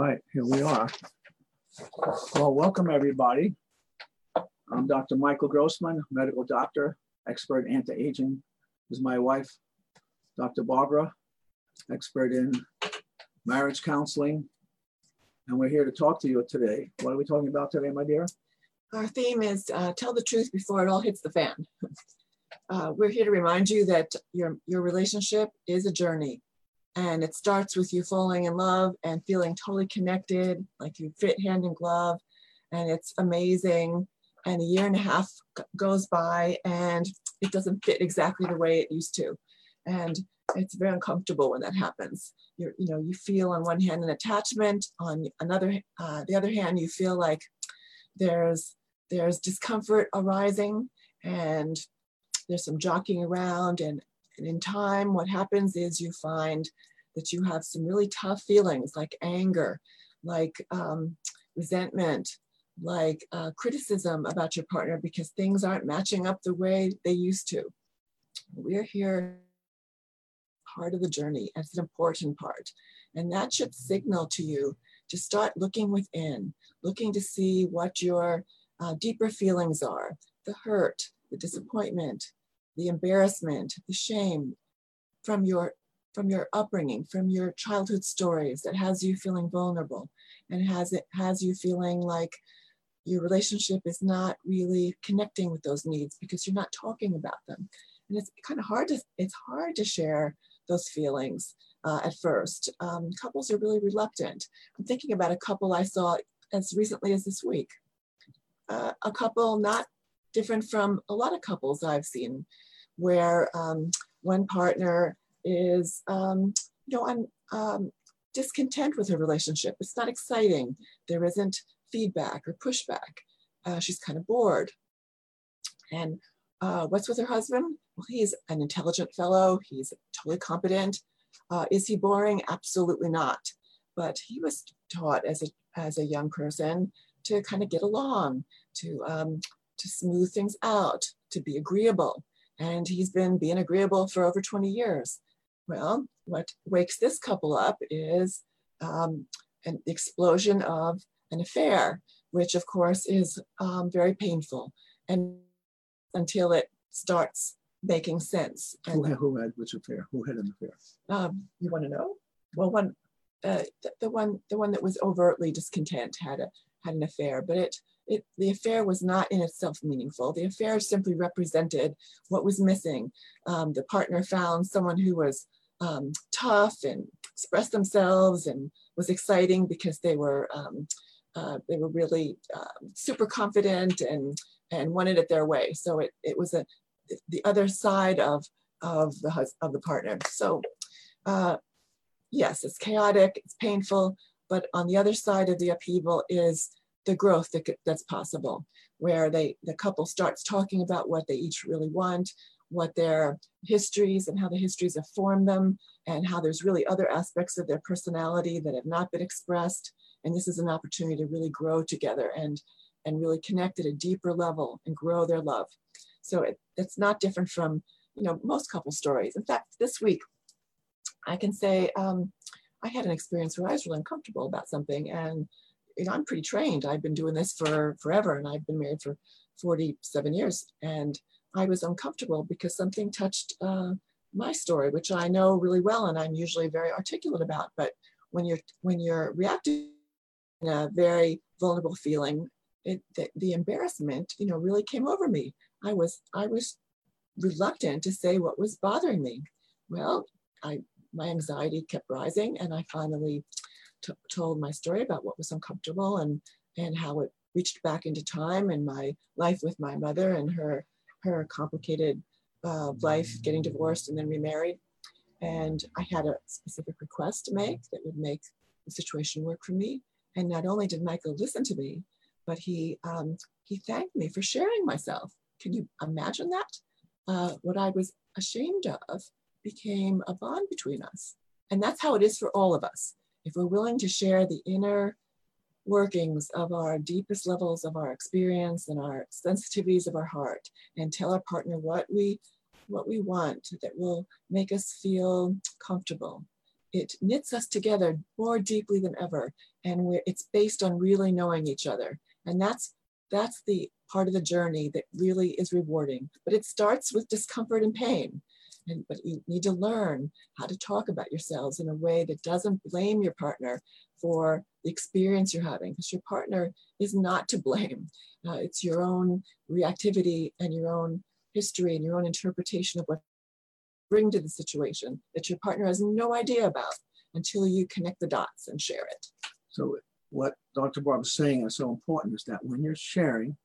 right, here we are. Well, welcome everybody. I'm Dr. Michael Grossman, medical doctor, expert anti-aging. This is my wife, Dr. Barbara, expert in marriage counseling. And we're here to talk to you today. What are we talking about today, my dear? Our theme is uh, tell the truth before it all hits the fan. Uh, we're here to remind you that your, your relationship is a journey and it starts with you falling in love and feeling totally connected, like you fit hand in glove, and it's amazing. And a year and a half goes by, and it doesn't fit exactly the way it used to, and it's very uncomfortable when that happens. You you know you feel on one hand an attachment, on another uh, the other hand you feel like there's there's discomfort arising, and there's some jockeying around, and and in time, what happens is you find that you have some really tough feelings like anger, like um, resentment, like uh, criticism about your partner because things aren't matching up the way they used to. We're here part of the journey. It's an important part. And that should signal to you to start looking within, looking to see what your uh, deeper feelings are the hurt, the disappointment, the embarrassment, the shame from your from your upbringing, from your childhood stories that has you feeling vulnerable and has it has you feeling like your relationship is not really connecting with those needs because you're not talking about them. And it's kind of hard to it's hard to share those feelings uh, at first. Um, couples are really reluctant. I'm thinking about a couple I saw as recently as this week. Uh, a couple not different from a lot of couples I've seen where um, one partner is, um, you know, I'm um, discontent with her relationship. It's not exciting. There isn't feedback or pushback. Uh, she's kind of bored. And uh, what's with her husband? Well, he's an intelligent fellow. He's totally competent. Uh, is he boring? Absolutely not. But he was taught as a as a young person to kind of get along, to um, to smooth things out, to be agreeable and he's been being agreeable for over 20 years. Well, what wakes this couple up is um, an explosion of an affair, which of course is um, very painful, and until it starts making sense. And, who, had, who had which affair? Who had an affair? Um, you want to know? Well, one, uh, the, the one, the one that was overtly discontent had a had an affair, but it it, the affair was not in itself meaningful. The affair simply represented what was missing. Um, the partner found someone who was um, tough and expressed themselves and was exciting because they were um, uh, they were really um, super confident and and wanted it their way. So it, it was a the other side of of the of the partner. So uh, yes, it's chaotic, it's painful, but on the other side of the upheaval is the growth that, that's possible, where they the couple starts talking about what they each really want, what their histories and how the histories have formed them, and how there's really other aspects of their personality that have not been expressed. And this is an opportunity to really grow together and and really connect at a deeper level and grow their love. So it, it's not different from you know most couple stories. In fact, this week I can say um, I had an experience where I was really uncomfortable about something and you know, I'm pretty trained. I've been doing this for forever and I've been married for 47 years. And I was uncomfortable because something touched uh, my story, which I know really well and I'm usually very articulate about. But when you're when you're reacting in a very vulnerable feeling, it, the, the embarrassment, you know, really came over me. I was I was reluctant to say what was bothering me. Well, I my anxiety kept rising, and I finally t- told my story about what was uncomfortable and and how it reached back into time and my life with my mother and her her complicated uh, life getting divorced and then remarried. And i had a specific request to make that would make the situation work for me. And not only did michael listen to me but he um, he thanked me for sharing myself. Can you imagine that? Uh, what i was ashamed of became a bond between us. And that's how it is for all of us if we're willing to share the inner workings of our deepest levels of our experience and our sensitivities of our heart and tell our partner what we what we want that will make us feel comfortable it knits us together more deeply than ever and it's based on really knowing each other. And that's that's the part of the journey that really is rewarding. But it starts with discomfort and pain. But you need to learn how to talk about yourselves in a way that doesn't blame your partner for the experience you're having, because your partner is not to blame. Uh, it's your own reactivity and your own history and your own interpretation of what bring to the situation that your partner has no idea about until you connect the dots and share it. So what Dr. Barb is saying is so important is that when you're sharing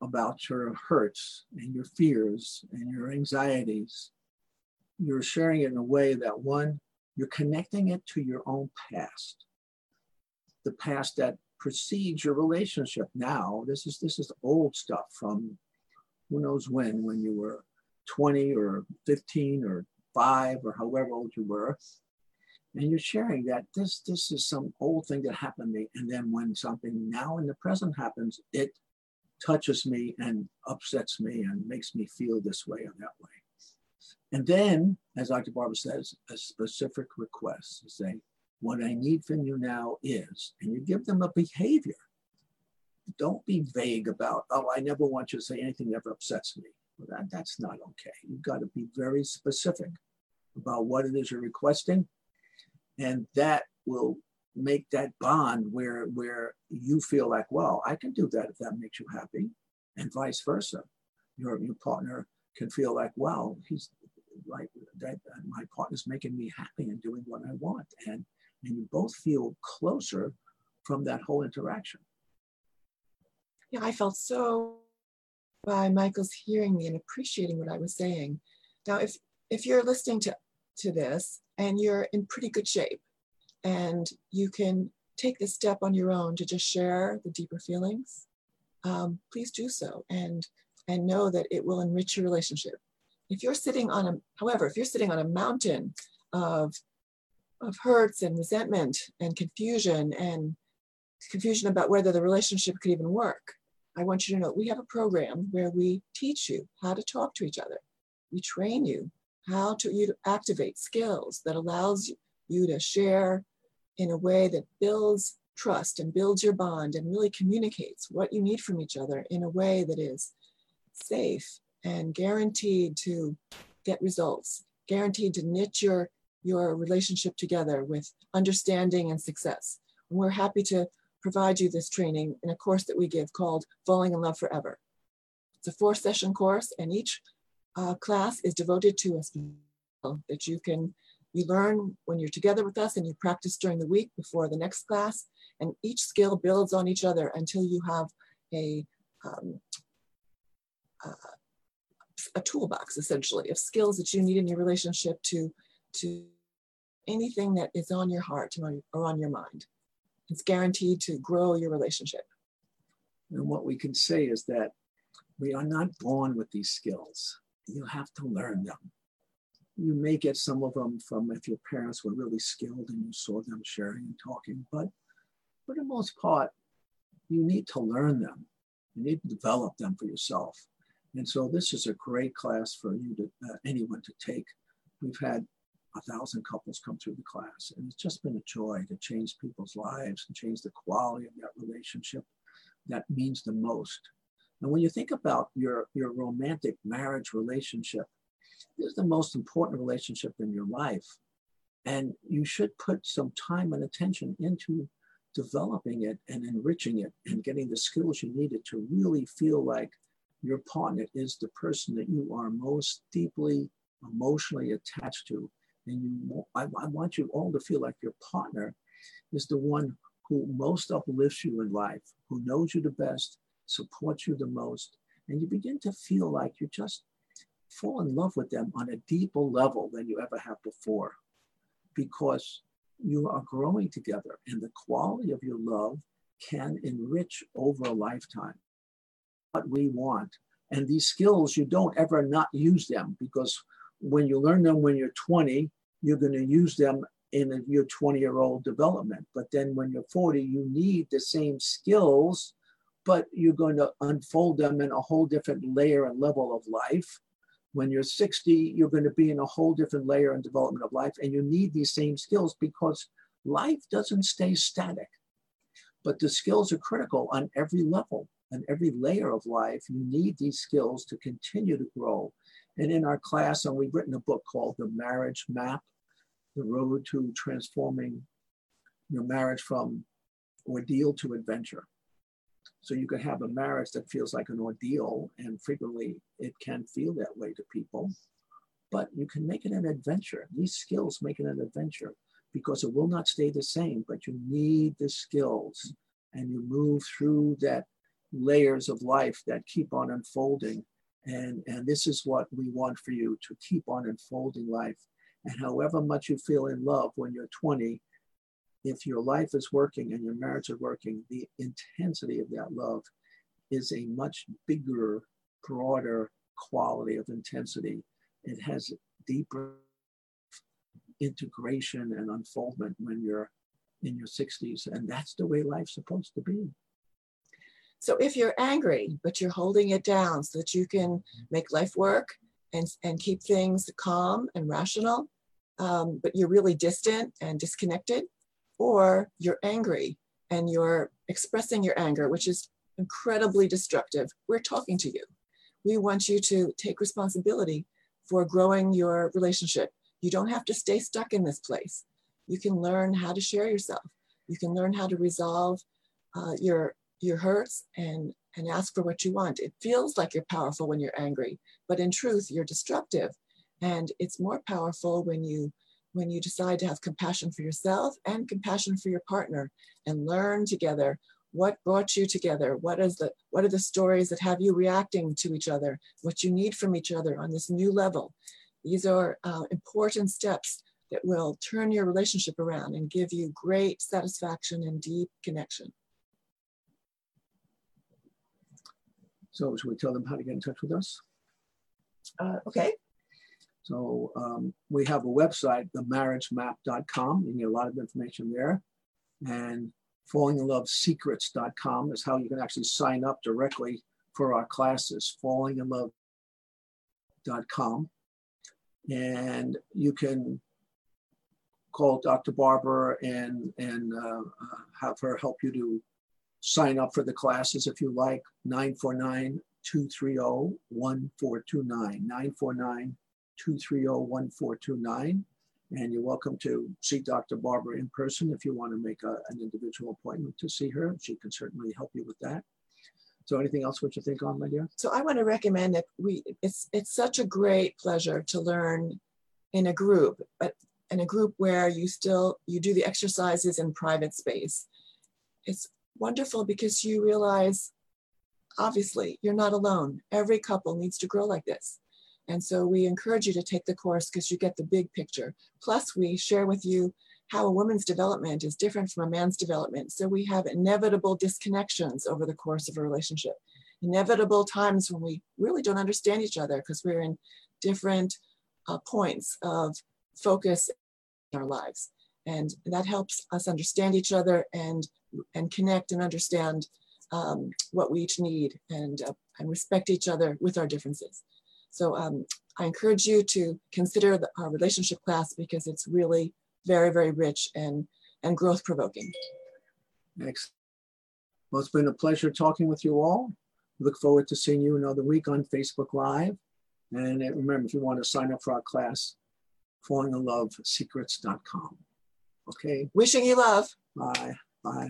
about your hurts and your fears and your anxieties, you're sharing it in a way that one, you're connecting it to your own past, the past that precedes your relationship. Now, this is this is old stuff from who knows when, when you were 20 or 15 or five or however old you were, and you're sharing that this this is some old thing that happened to me. And then when something now in the present happens it touches me and upsets me and makes me feel this way or that way and then as dr. Barbara says a specific request to say what i need from you now is and you give them a behavior. Don't be vague about oh i never want you to say anything that ever upsets me. Well, that, that's not okay. You've got to be very specific about what it is you're requesting and that will make that bond where where you feel like well i can do that if that makes you happy and vice versa. Your your partner can feel like well he's that my partner's making me happy and doing what i want. And and you both feel closer from that whole interaction. Yeah i felt so by michael's hearing me and appreciating what i was saying. Now if if you're listening to to this and you're in pretty good shape and you can take this step on your own to just share the deeper feelings um, please do so and and know that it will enrich your relationship if you're sitting on a however if you're sitting on a mountain of of hurts and resentment and confusion and confusion about whether the relationship could even work i want you to know we have a program where we teach you how to talk to each other. We train you how to you to activate skills that allows you to share in a way that builds trust and builds your bond and really communicates what you need from each other in a way that is safe and guaranteed to get results, guaranteed to knit your, your relationship together with understanding and success. And we're happy to provide you this training in a course that we give called Falling in Love Forever. It's a four session course and each uh, class is devoted to a skill that you can you learn when you're together with us and you practice during the week before the next class and each skill builds on each other until you have a um, uh, a toolbox essentially of skills that you need in your relationship to to anything that is on your heart or on your mind it's guaranteed to grow your relationship and what we can say is that we are not born with these skills you have to learn them. You may get some of them from if your parents were really skilled and you saw them sharing and talking, but for the most part, you need to learn them. You need to develop them for yourself. And so this is a great class for you to uh, anyone to take. We've had a thousand couples come through the class, and it's just been a joy to change people's lives and change the quality of that relationship. That means the most. And when you think about your, your romantic marriage relationship, this is the most important relationship in your life. And you should put some time and attention into developing it and enriching it and getting the skills you needed to really feel like your partner is the person that you are most deeply emotionally attached to. And you, I, I want you all to feel like your partner is the one who most uplifts you in life, who knows you the best, supports you the most, and you begin to feel like you just fall in love with them on a deeper level than you ever have before because you are growing together and the quality of your love can enrich over a lifetime what we want. And these skills you don't ever not use them because when you learn them when you're 20 you're going to use them in your 20 year old development. But then when you're 40 you need the same skills but you're going to unfold them in a whole different layer and level of life. When you're 60, you're going to be in a whole different layer and development of life, and you need these same skills because life doesn't stay static, but the skills are critical on every level and every layer of life. You need these skills to continue to grow. And in our class, and we've written a book called The Marriage Map, The Road to Transforming Your Marriage from Ordeal to Adventure. So you can have a marriage that feels like an ordeal, and frequently it can feel that way to people, but you can make it an adventure. These skills make it an adventure because it will not stay the same, but you need the skills and you move through that layers of life that keep on unfolding. And, and this is what we want for you to keep on unfolding life. And however much you feel in love when you're 20, if your life is working and your marriage is working, the intensity of that love is a much bigger, broader quality of intensity. It has deeper integration and unfoldment when you're in your 60s. And that's the way life's supposed to be. So if you're angry, but you're holding it down so that you can make life work and, and keep things calm and rational, um, but you're really distant and disconnected, or you're angry and you're expressing your anger, which is incredibly destructive, we're talking to you. We want you to take responsibility for growing your relationship. You don't have to stay stuck in this place. You can learn how to share yourself. You can learn how to resolve uh, your your hurts and and ask for what you want. It feels like you're powerful when you're angry, but in truth, you're destructive. And it's more powerful when you when you decide to have compassion for yourself and compassion for your partner and learn together what brought you together what is the what are the stories that have you reacting to each other what you need from each other on this new level these are uh, important steps that will turn your relationship around and give you great satisfaction and deep connection so should we tell them how to get in touch with us uh, okay so um, we have a website, themarriagemap.com. You can get a lot of information there. And fallinginlovesecrets.com is how you can actually sign up directly for our classes, fallinginlove.com. And you can call Dr. Barbara and, and uh, have her help you to sign up for the classes if you like, 949 230 1429. 949 230-1429. And you're welcome to see Dr. Barbara in person if you want to make a, an individual appointment to see her. She can certainly help you with that. So anything else what you think on, my dear? So I want to recommend that we, it's, it's such a great pleasure to learn in a group, but in a group where you still, you do the exercises in private space. It's wonderful because you realize, obviously, you're not alone. Every couple needs to grow like this. And so we encourage you to take the course because you get the big picture. Plus, we share with you how a woman's development is different from a man's development. So we have inevitable disconnections over the course of a relationship, inevitable times when we really don't understand each other because we're in different uh, points of focus in our lives. And that helps us understand each other and, and connect and understand um, what we each need and, uh, and respect each other with our differences. So um, I encourage you to consider the, our relationship class because it's really very, very rich and, and growth provoking. Thanks. Well, it's been a pleasure talking with you all. Look forward to seeing you another week on Facebook Live. And remember, if you want to sign up for our class, fallinginlovesecrets.com. Okay. Wishing you love. Bye. Bye.